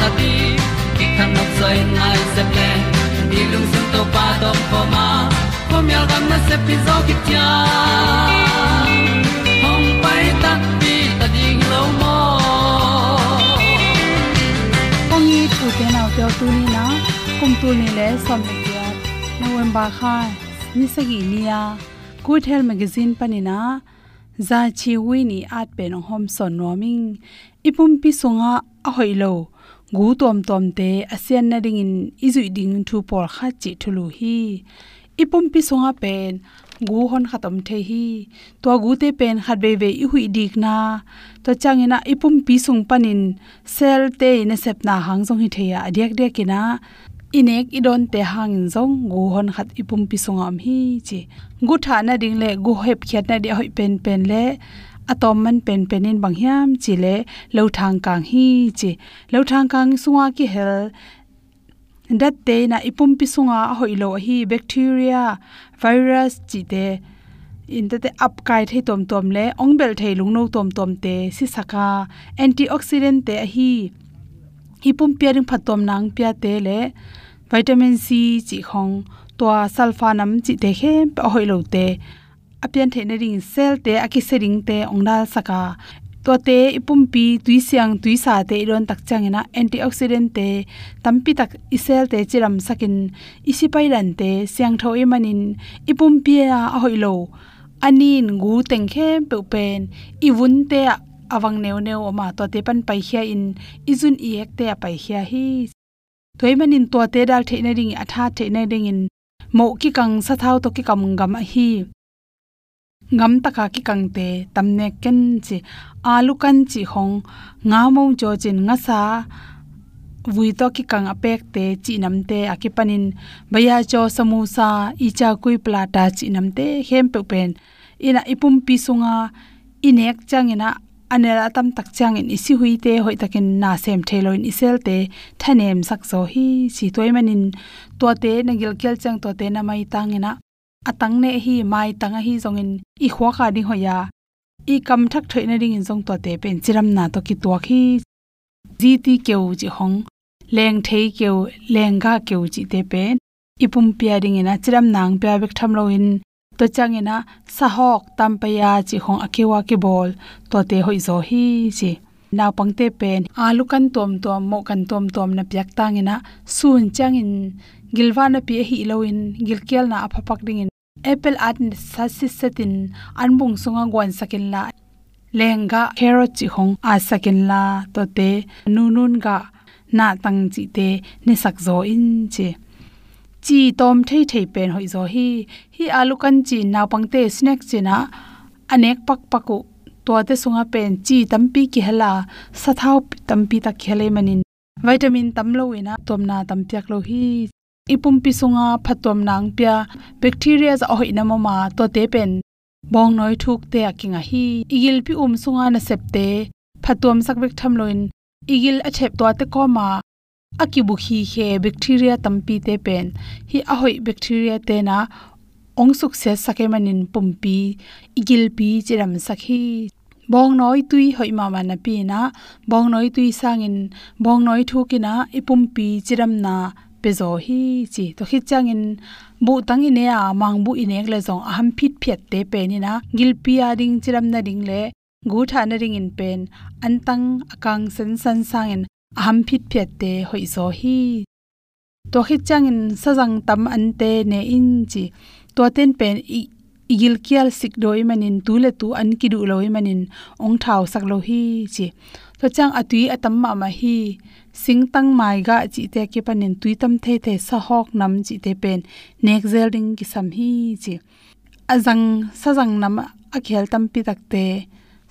na ti ki kan nok sai nai se ple ni lung sun to pa to pa ma. Ko mi al gam na se pi zo ki tia hom pai ta pi ta ding lo mo ong ni tu te na te tu ni na kum tu ni le som ni tia november kha ni se gi ni ya good health magazine panina za chi wi ni at pe no hom son noming ipum pi sunga a hoilo gu tom tom te asian na ding in izu ding thu por kha chi thulu hi. Ipum pi songa pen gu hon khatam the hi. To gu te pen khat be be i hui dik na. To changina ipum pi sung panin sel te ne sep na hang jong hi theya adek dek kina inek idon te hang jong gu hon khat ipum pi sung am hi chi. Gu tha na ding le gu hep khyat na de hoi pen pen le atom man pen penin bang hiam chile lo thang kang hi chi. Lo thang kang sunga ki hel. Dat te na ipum pi sunga hoilo hi bacteria, virus chi te. In te te up kai thei tom tom le, ong bel thei lung no tom tom te si saka antioxidant te hi. Ipum pia ring phatom nang pia te le. Vitamin c chi khong. To sulfa nam chi te he pa hoilo te apian the na ring sel te aki se ring te ongda saka. To te ipum pi tui siang tui sa te, iron tak changena, antioxidant te, tampi tak isel te, chiram sakin isipai ran te, siang tho manin ipum pi a hoilo anin gu teng khe pe pen, iwun te, awang neu neu ama to te pan pai khia in, izun i ek te pai khia hi. Toy manin to te dal the na ring atha the na ring in, mo ki kang sa thau to ki kam gam hi ngam taka ki kangte, tamne ken chi alu kan chi hong nga mo jo chin nga sa vui to ki kang apek te chi nam te akipanin baya cho samusa icha kui plata chi nam te hem pe pen ina ipum pi sunga inek changena anela tam tak chang in isi hui te hoi takin na sem thelo in isel te thanem sakso hi si toimanin to te nagil kel chang to te na mai tangena atang ne hi mai tanga hi zong in i khwa kha ding hoya. I kam thak thoi na ding in zong to te pen chiram na to ki to khi ji ti keu ji hong, leng thei keu, leng ga keu ji te pen ipum pia ding ina, chiram nang pia bek tham lo in. To chang ina, sa hok tam pa ya chi hong akewa ke bol, to te hoi zo hi chi. Naw pangte pen, alu kan tom tom mo kan tom tom na pyak tangina sun changin gilwana pi hi loin gilkel na aphapak ding in apple at sasisatin anbung sunga gwan sakin la. Lehenga carrot chi hong, a sakin la to te. Nunun ga, na tang chi te ne sak zo in che chi tom thei thei pen hoi zo hi. Hi alu kan chi na pang te snack china anek pak paku to te sunga pen chi tampi ki hala. Sathau tampi ta khele manin. Vitamin tamlo ina tomna tampiak lo hi ipum pisunga phatom nang pya bacteria za hoi na mama to te pen. Bong noi thuk te akinga hi. Igil pi um sunga na septe phatom sak bek tham loin. Igil a chep to te ko ma. Akibu hi he bacteria tampi te pen. Hi a hoi bacteria te na ong suk se sake manin pumpi. Igil pi chiram sakhi bong noi tui hoi ma ma na pi na. Bong noi tui sangin bong noi thukina ipum pi chiram na pezo hi chi to khit changin bu tang ine a mang bu inek le zong aham phit phet te pe ni na gil pia ding chiram na ding le, gu tha na ring in pen. An tang akang sen san sang in aham phit phet te hoi zo hi. To khit changin sajang tam an te ne in chi. To ten pen igil kial sik doi manin, tu le tu an ki du loi manin, ong thau sak lo hi chi to chang atui atam ma ma hi. Sing tang mai ga chi te ke panin tui tam the the sa hok nam chi te pen. Nek zel ding ki sam hi chi. Azang sa jang nam a khel tam pi tak te.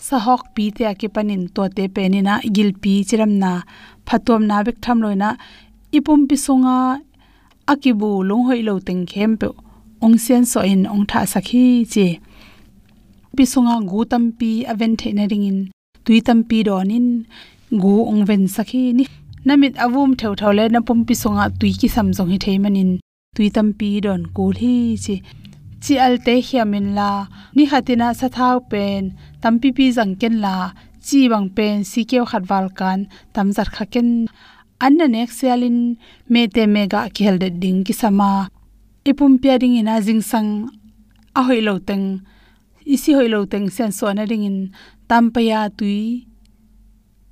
Sa hok pi te ke panin to te penina gil pi chiram na. Phatom na bek tham loina ipum pi songa akibu long hoi lo teng khem pe ong sen so in ong tha sakhi chi. Pi songa gu tam pi aven the na ringin in tui tam pi donin, gu ong ven sakhi ni. Namit avum theu thau le na pum pi songa tui ki sam jong hi thei manin tui tam pi don ku hi chi. Chi al te hiamin la, ni hatina sa thau pen, tam pi pi jang ken la, chi bang pen si keu khat wal kan, tam zar kha ken. An nek sialin, me te mega khel de ding ki sama. Ipum pia ding ina jing sang, a hoi lo teng isi hoilo teng sen so na ding in tam tui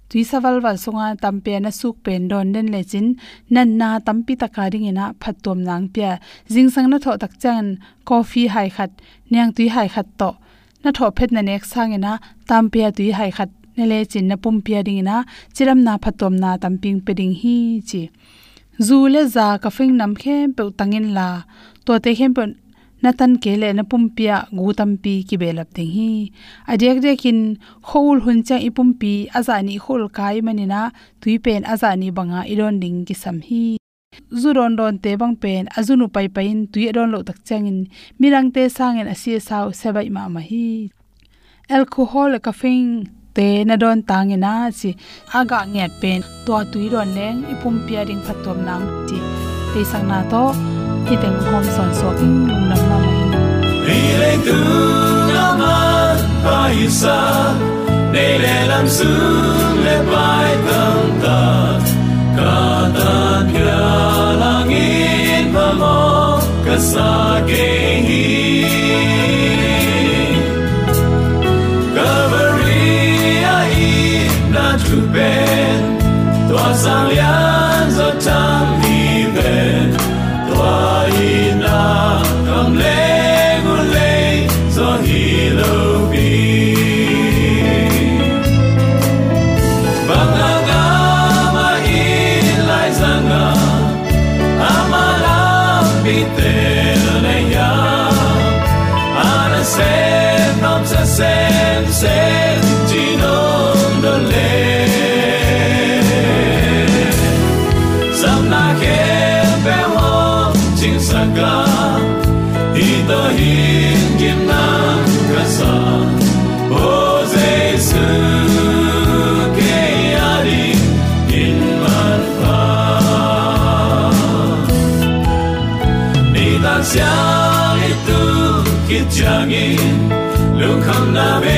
tui sawal wal songa tam na suk pen don den le chin nan na tam pi ta ka ding ina phatom nang pya jing sang na tho tak chan coffee hai khat nyang tui hai khat to. Na tho phet na nek sang ina tam tui hai khat ne le chin na pum pya ding ina chiram na phatom na tam ping pe ding hi chi. Zu le za ka fing nam khem pe tangin la. To te khem pe na tan ke le na pumpia gu tampi ki belap ting hi. Adek dekin khol hun cha ipumpi azani khol kai manina tui pen azani banga iron ding ki sam hi. Zuron don te bang pen azunu pai pain tui ron lo tak changin mirang te sangen asia sau sebai ma ma hi. Alcohol ka fing te na don tangena chi aga nget pen to tui ron leng ipum pia ring phatom nang chi te sang na to hi teng hom son so na tu tua sang lian zo trăng lung kham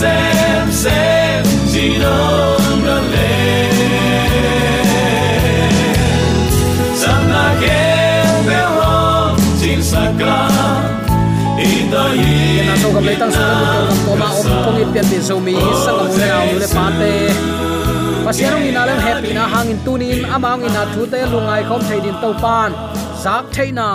sa sem sem chỉ đông đơn lên na kem pe ho chim sa ka Ita yi na so kam le tang so kam ko ma om pong i pian bin so mi sang kam le au le pa te pasianong ina lem happy na hangin tunin amang ina thu te lungai khom thei din to pan zak theina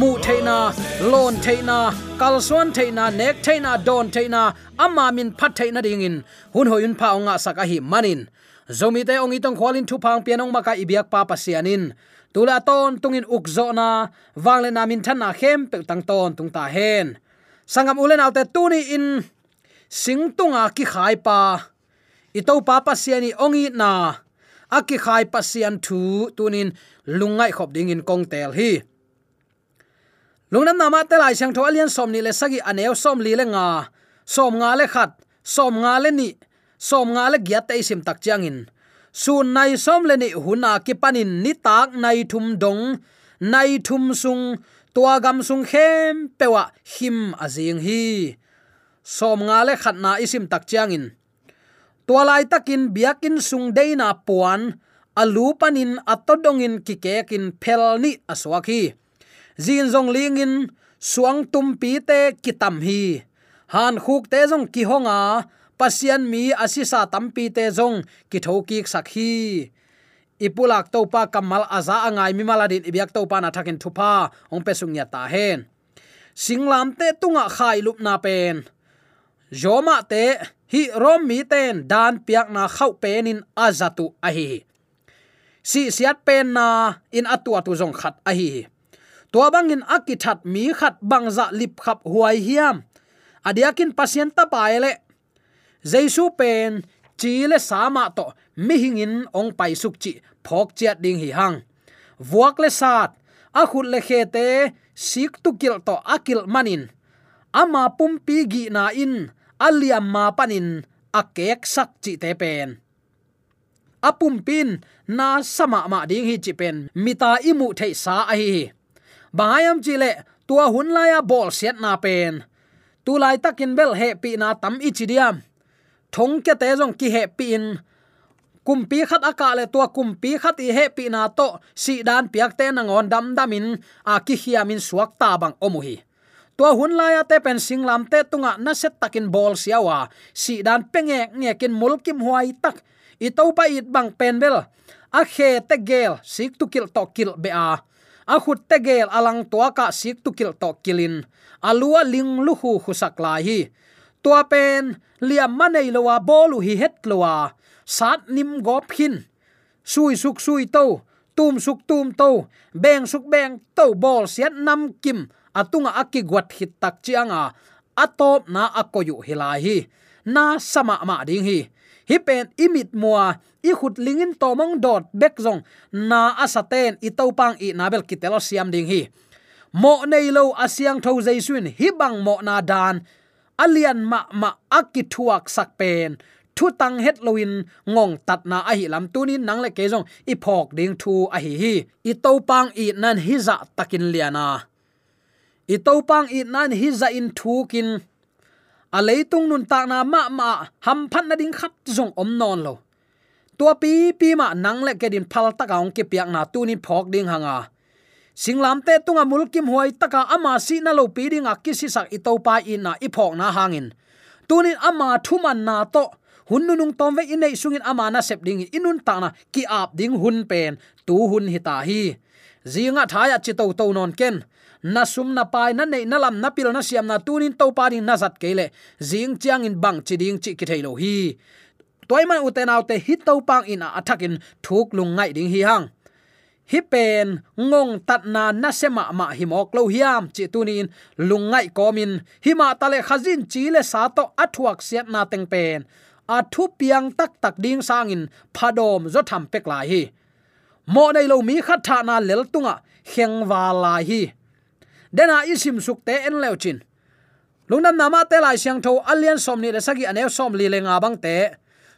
mu theina lon theina kalsuan theina nek theina, don theina ama min phat theina ding in hun hoyun pha onga saka hi manin. Zomi te ong itong khwalin thu phang pianong maka ibiak pa pasianin tula ton tungin ukzo na wangle na min than na khem pe tang ton tung ta hen. Sangam ulen alte tuni in singtunga ki khai pa. Ito pa pasiani ongi na aki khai pasian thu tunin lungai khop ding in kong tel hi lungnam nama te lai sang tho alian som ni le sagi aneu som li le nga som nga le khat som nga le ni som nga le gyat te sim tak chiang in sun nai som le ni huna ki panin ni tak nai thum dong nai thum sung tua gam sung khem pewa him azing hi som nga le khat na isim tak chiang in tua lai takin biakin sung deina puan alu panin atodongin kikekin phelni aswak aswaki zin zong lingin suang tum pi te kitam hi. Han khuk te zong ki honga, pasian mi asisa tampi te zong ki thoki sakhi ipulak topa kamal aza angai mi maladin ibyak topa na thakin thupa, ong pesung ya ta hen. Singlam te tunga khai lup na pen. Zoma te hi rom mi ten dan piak na khau penin azatu ahi. Si siat pen na in atu atu zong khat ahi tua bangin akithat mi khat bangza lip khap huai hiam. Adiakin pasien ta paile jaisu pen chile sama to, mi hingin ong pai suk chi, phok chiat ding hi hang. Vuak le sat a khut le khete sik tu kil to akil manin. Ama pumpi gi na in aliam ma panin akek sak chi te pen. Apum pin, na sama ma ding hi chi pen mita imu thei sa a hi bangayam chile tua hun laya bol set na pen. Tu lai takin bel he pi na tam ichidiam thong ke te jong ki he pi in. Kumpi khat aka le tua kumpi khat i he pi na to, si dan piak te na ngon dam damin a ki hiamin suak ta bang omuhi. Tua hun laya te pen singlam te tunga na set takin bol siawa si dan penge nge kin mulkim huai tak. I to pa it bang pen bel. A khe te gel, sik tu kil to kil be a a khut te gel alang to ka sik tu kil to kilin. Alua ling lu hu khusak lai hi. Tua pen liam manei lowa bolu hi het lowa sat nim go phin sui suk sui to tum suk tum to beng suk beng to bol siat nam kim. Atunga aki gwat hit tak chianga. Atop na akoyu hilai hi. Na sama ma ding hi hi pen imit mua, i khut lingin to mong dot bek zong. Na asaten i to pang i nabel kitelo siam ding hi. Mo nei lo asiang tho jaisun hi bang mo na dan. Alian ma ma akithuak sak pen. Thu tang het loin, ngong tat na a hi lam tunin nang le ke jong i phok ding thu a hi hi. I to pang i nan hi za takin liana i to pang i nan hi za in thu kin a leitung nun ta na ma ma, ham phan na ding khat zong om non lo. Tua pi pi ma nang le ke din phal ta kaung ke piak na tu ni phok ding hanga. Singlam te tunga mulkim huai taka ama si na lo pi ding a kisi sak i to pa in na i phok na hangin. Tunin ama thuman na to, hun nu nung tom ve in nei sungin ama na sep ding inun ta na ki ap ding hun pen, tu hun hita hi. Zinga thaya chi to to non ken na sum na pai na nei na lam na pil na siam na tunin to pa ding na zat kele zing chiang in bang chi ding chi ki thailo hi. Toy man uten autte hit to pang in a attacking thuk lung ngai ding hi hang. Hi pen, ngong tat na na sema ma hi mok lo hiam chi tunin lungai komin hi ma tale khazin chi le sa to athuak siat na teng pen. A thu piang tak tak ding sangin phadom zo tham pek lai hi. Mo nei lo mi khat tha na lel tunga kheng wa lai hi dena isim suk te en leo chin. Lungnam nama te lai siang tho alian som ni le sagi anew som li le nga bang te.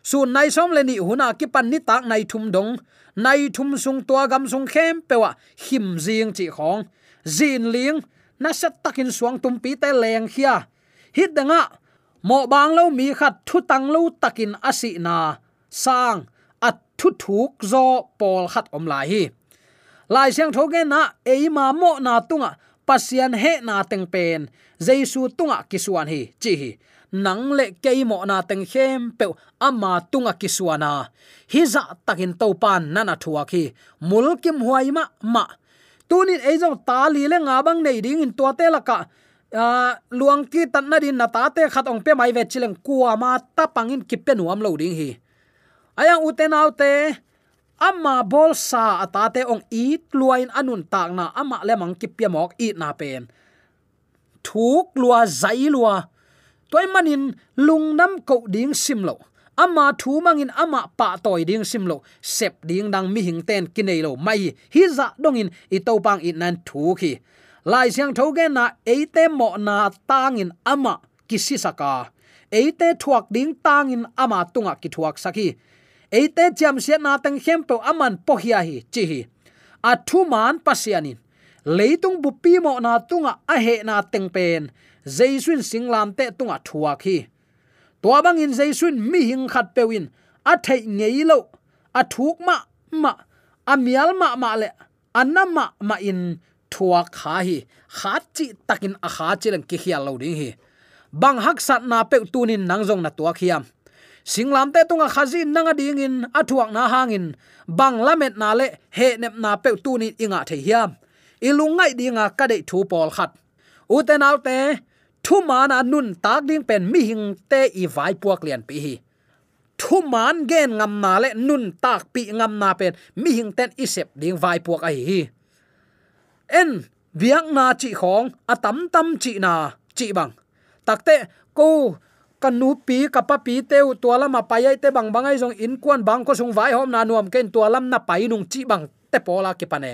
Su nai som le ni huna ki pan ni tak nai thum dong. Nai thum sung tua gam sung khem pewa him jing chi khong. Zin ling, na sat takin suang tum pi te leng khia hit danga mo bang lo mi khat thu tang lo takin asi na. Sang at thu thuk zo pol khat om lai hi. Lai siang thoge na e ma mo na tunga pasian he na teng pen. Jesu tunga kisuan hi, chi hi. Nang le keimo na teng khem pe ama tunga kisuana. Hi za takin to pan nana thuwa khi mulkim huai ma ma. Tunin ei ta li le nga bang nei ding in to te laka a, luang ki tan na din na ta te khat ong pe mai ve chileng kuwa ma ta pangin ki pe nuam lo ding hi. Ayang uten autte amma bol sa atate ong i luain anun tak na ama le mang ki piamok i na pen. Thuk lua zai lua. Toy manin lungnam ko ding simlo ama thu mangin ama pa toy ding simlo sep ding dang mi hing ten kinei lo. Mai hi za dongin i to pang i nan thu khi lai siang thoge na eite mo na tangin ama kisi saka eite thuak ding tangin ama tunga ki thuak saki eite jam se na tang hem pe aman po hi, chi hi. A thu man pasianin leitung bu pi mo na tunga a he na teng pen. Jaisun singlam te tunga thuak hi. To bang in jaisun mi hing khat pewin a thei ngei lo. A thuk ma ma, a mial ma ma le. Anama ma in thuak kha hi. Khat chi takin a kha chilang ki hial lo ding hi. Bang hak sat na pe tunin nang jong na tuak hiam singlam te tunga khazi nanga ding in athuak na hangin. Bang lamet na le, he nep na pe tunin inga the hiam. Ilungai dinga ka dei thu pol khat. Uten alte, thu mana nun tak ding pen mi hing te i vai puak lian pi hi. Thu man gen ngam na le, nun tak pi ngam na pen mi hing ten isep ding vai puak ai hi en viang na chi khong, atam tam chi na, chi bang. Takte ko kanu pi, kapa pi teu tuala ma payai te bang bangai jong in kuan bang ko sung vai hom na nuam ken tualam na pai nung chi bang te pola ki pane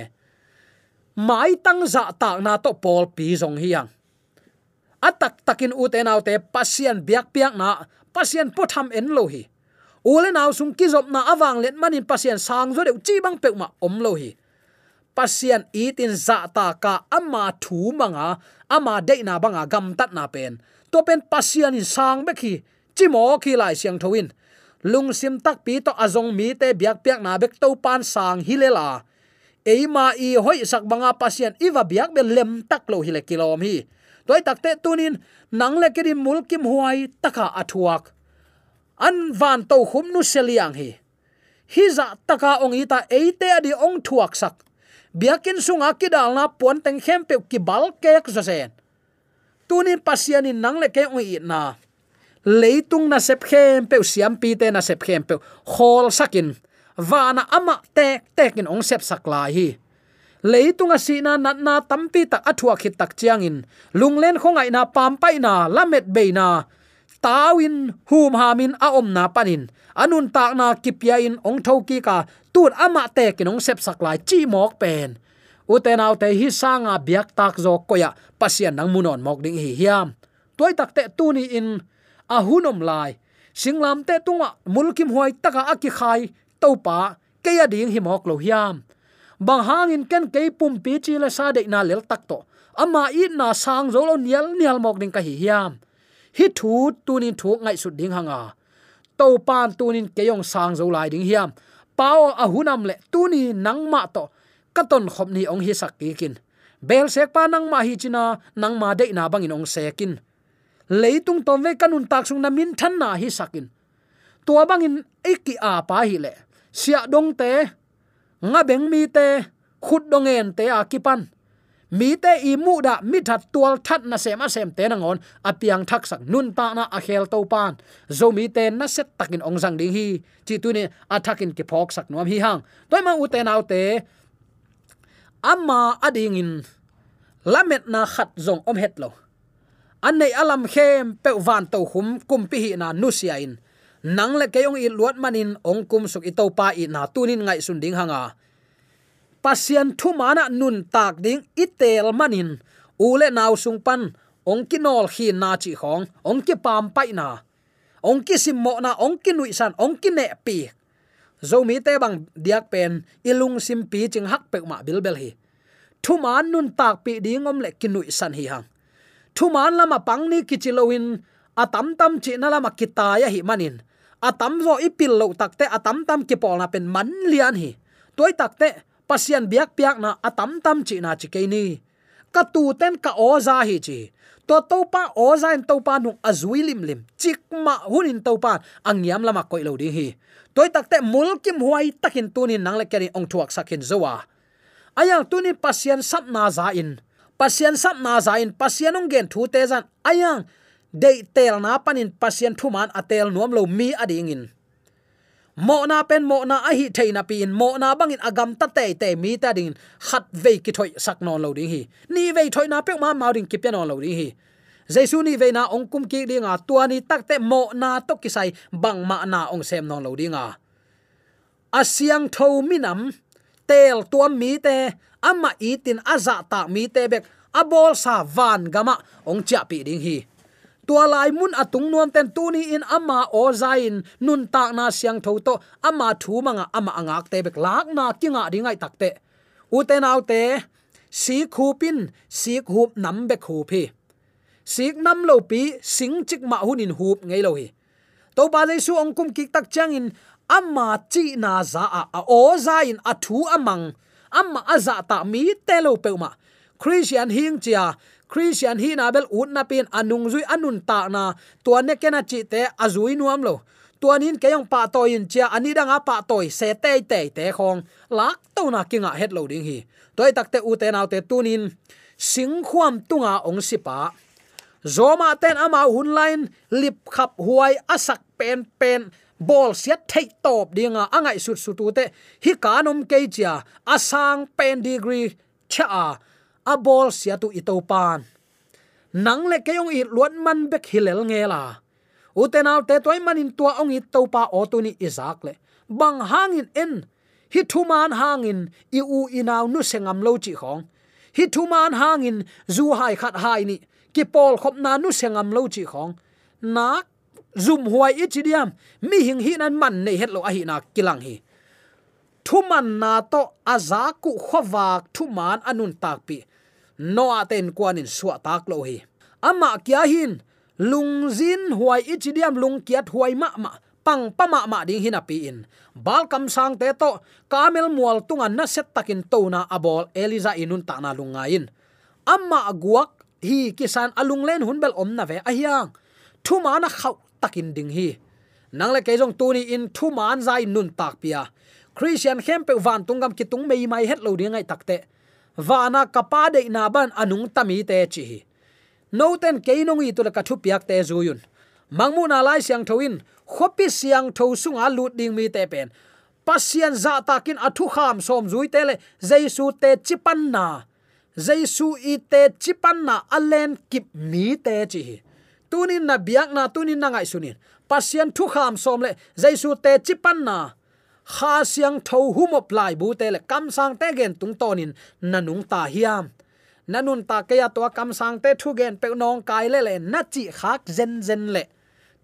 mai tang za ta na to pol pi jong hiang atak takin u te naw te pasien biak piak na pasian potham en lo hi. Ule naw sung ki zop na awang let manin pasien sang zo de chi bang pe ma om lo hi. Pasien itin za ta ka ama thu manga, ama de na banga gam tat na pen to pen pasian in sang be khi chi mo khi lai siang thoin. Lung sim tak pi to azong mi te biak piak na bek to pan sang hilela eima i hoi sak banga pasian iwa biak be lem tak lo hile kilom hi. Toy takte tunin, nang le kedim mulkim huai taka athuak. An van to khum nu seliang hi. Hi za taka ong ita eite adi ong thuak sak. Biakin sunga kidal na pon teng khem pe ki bal kek zo sen tunin pasian in nang le ke ong i na. Leitung na sep khem pe siam pi te na sep khem pe hol sakin. Wana ama tek tekin ong sep sak lai hi. Leitung a sina na na tampi tak athua khit tak chiang in. Lunglen khongai na pam pai na, lamet be na. Tawin hum hamin a om na panin anun tak na kipya in ong thoki ka. Tut ama te kinong sep sak lai chi mok pen uten au te hi sanga biak tak zo koya. Pasian nang munon mok ding hi hiam. Toy tak te tu ni in a hunom lai. Singlam te tunga mulkim huai taka aki khai. Topa keya ding hi mok lo hiam. Bang hangin ken ke pum pi chi la sa de na lel tak to. Ama i na sang zo lo nial nial mok ding ka hi hiam. Hi thu tunin thu ngai su ding hanga. To pan tunin keyong sang zo lai ding hiam. Pao a hunam le tuni nang ma to katon khop ni ong hi sak ki kin. Bel sek pa nang ma hi china, nang ma de na bangin ong sekin leitung tom ve kanun tak sung na min than na hi sakin tua bangin eki a pa hi le. Sia dong te, nga beng mi te, khut dongen te a kipan mi te i mu da mi that tual that na sem a sem te na ngon apiang thak sak nun ta na a khel to pan. Zo mi te na set takin ong jang ding hi. Chi tu ni thakin ki phok sak nuam hi hang. Toy ma u te nau te amma ading in lamet na khat zong om het lo. An nei alam khem pe van to hum kum pi hi na nu sia in nang le ke i luat manin ong kum suk i to pa i na tunin ngai sun ding hanga. Pasian thu mana nun tak ding itel manin. Ule naw sung pan, ong ki nol khi na chi khong, ong ki pam pai na. Ong ki sim mo na, ong ki nui san, ong ki ne pi zomi te bang diak pen, ilung sim pi ching hak pe ma bil bel hi. Thu man nun tak pi ding om le kinui san hi hang. Thu man lama pang ni kichiloin atam tam chi na lama kitaya hi manin. Atam zo ipil lo takte atam tam ki pol na pen man lian hi. Toy takte pasian biak piak na atam tam chi na chi ke ni. Ka tu ten ka o za hi chi to to pa o en to pa nu azui lim lim chik ma hunin to pa angyam lama koi lo ding hi toy takte mulkim huai takin tunin nangle keri ong thuak sakin zowa ayang tunin pasien sap na za in. Pasien sap na za in, pasian ong gen thu te zan ayang de tel na panin pasien thuman atel nuam lo mi ading in mo na pen mo na a hi theina pin. Mo na bangin agam ta te te mi ta ding. Khat ve ki thoi sak non lo ding hi. Ni ve thoi na pe ma ma ding ki pe non lo ding hi. Jesu ni ve na ong kum ki dinga tua ni tak te mo na to ki sai. Bang ma na ong sem non lo dinga asyang tho minam tel tuam mi te, ama itin aza ta mi te bek. Abol sa van gama ong cha pi ding hi tua lai mun atung nuam ten tu ni in ama o zain. Nun tak na siang tho to ama thu manga ama angak te bek lak na kinga ringai takte uten autte si khupin si khup nam be khupi sik nam lo pi, sing chik ma hunin hup ngei lo hi. To ba le su ong kum kik tak chang in amma chi na za a o za in a thu amang. Amma aza ta mi te lo pe ma christian hing chia christian hi na bel ut na pin anung zui anun ta na. To ne kena chi te azui nuam lo. Tuanin keyong pa toin chia ani danga pa toy se te te te khong. Lak to na kinga het lo ding hi. Toy takte u te naw te tunin sing khuam tunga ong sipa zoma ten ama hunline lip khap huai asak pen pen. Bol siat thei top dinga angai sut sutu te. Hi kanom ke chia. Asang pen degree cha a bol sia tu ito pan. Nang le keyong i luan man bek hilel ngela. Utenaw te toy manin tua ong i to pa o tu ni izak le. Bang hangin en. Hi thuman hangin i u inaw nu sengam lo chi khong hi thuman hangin zu hai khat hai ni. Ki pol khop na nu sengam lo chi khong nak zum huai i chi diam. Mi hing hi nan man nei het lo a hi na kilang hi. Thuman na to azaku khowak thuman anun tak noa ten kwanin suwa tak lo hi. Ama kya hin lungzin huai ichidiam lung kiat huai ma ma, pang pama ma ding hina pi in. Bal kam sang te to, kamel mual tunga na set takin to na abol eliza inun ta na lungain amma guak, hi kisan alung len hunbel om na ve ahyang thu ma na khau takin ding hi. Nang le kejong tu ni in thu man zai nun tak pia. Christian khempe van tungam kitung mei mai het lo ding ai takte wana kapa de na ban anung tami te chi no ten keinong i tu ka thu piak te zuyun mangmu na lai siang thoin, khopi siang tho sunga lut ding mi te pen. Pasian za takin athu kham som zui te le, jaisu te chipan na jaisu i te chipan na alen kip mi te chi tunin na biak na tunin na ngai sunin. Pasian thu kham som le, jaisu te chipan na kha siang tho humop lai bu te le kam sang te gen tung tonin nanung ta hiam. Nanun ta ke ya to kam sang te thu gen pe nong kai le le na chi khak zen zen le.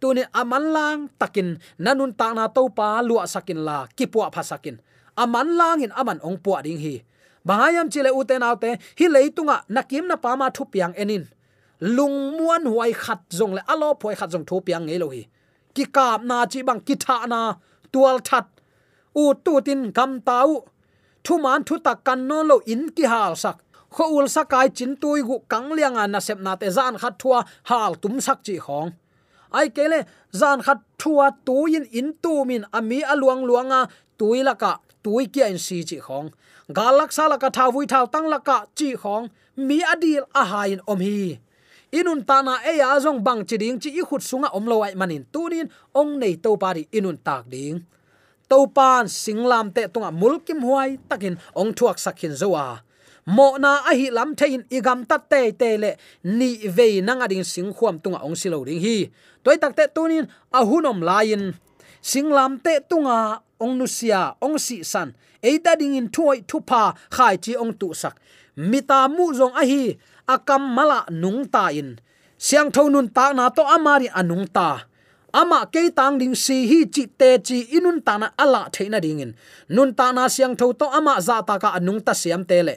Tunin aman lang takin nanun ta na to pa lua sakin la kipua phasakin aman lang in aman ong puwa ding hi. Bahayam chile uten autte hi leitunga nakim na pama thu piang enin. Lung muan huai khat zong le, alo phoi khat zong thu piang ngei lo hi. Ki kap na chi bang ki tha na, tual that u tu tin kam tau. Thu man thu tak kan no lo in ki hal sak. Kho ul sakai chin tui gu kang liang na sep na te zan khat thua hal tum sak chi khong ai kele zan khat thua tu in in tu min ami aluang luanga tuilaka tui kia in si chi khong galak sala ka tha vui thau tang laka chi khong mi adil a hain om hi. Inun ta na e ya zong bang chi ding chi i khut sunga om lo ai manin tunin ong nei to pari inun tak ding topan singlam te tunga mulkim huai takin ong thuak sakhin zowa mo na a hi lam thein igam ta te te le ni ve nang ading sing khuam tunga ong silo ring hi. Toy tak te tunin a hunom lain singlam te tunga ong nusia ong si san eita ding in thuai thupa khai chi ong tu sak mita mu zong a hi akam mala nung ta in siang tho nun ta na to amari anung ta ama ke tang ding si hi chi te chi inun ta na ala theina ding in. Nun ta na siang tho to ama za ta ka anung ta siam te le.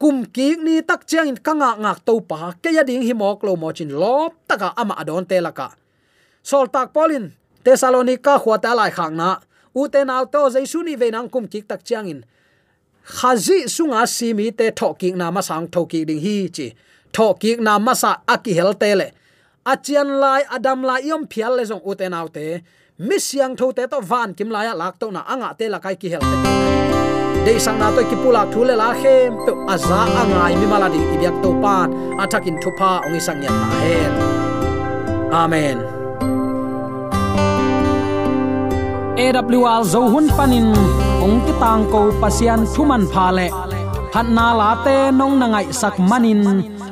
Kum ki ni tak chiang in kanga ngak to pa, ke ya ding hi mok lo mo chin lop taka ama adon te la ka. Sol tak polin tesalonika khwata lai khang na. U te naw to jaisu ni ve nang kum ki tak chiang in. Khazi sunga simi te thoki na ma sang thoki ding hi chi. Thoki na ma sa aki hel te le achian lai, adam lai, yom phial le jong uten autte mi siang tho te to van kim lai lak to na anga te la kai ki hel de sang na to ki pulak thu le la khem pe aza angai mi mala ding ibyak to pan atakin thupa ongi sang yan na hen amen. AWR zo hun panin ong ki tang ko pasian thuman pha le phat na la te nong na ngai sak manin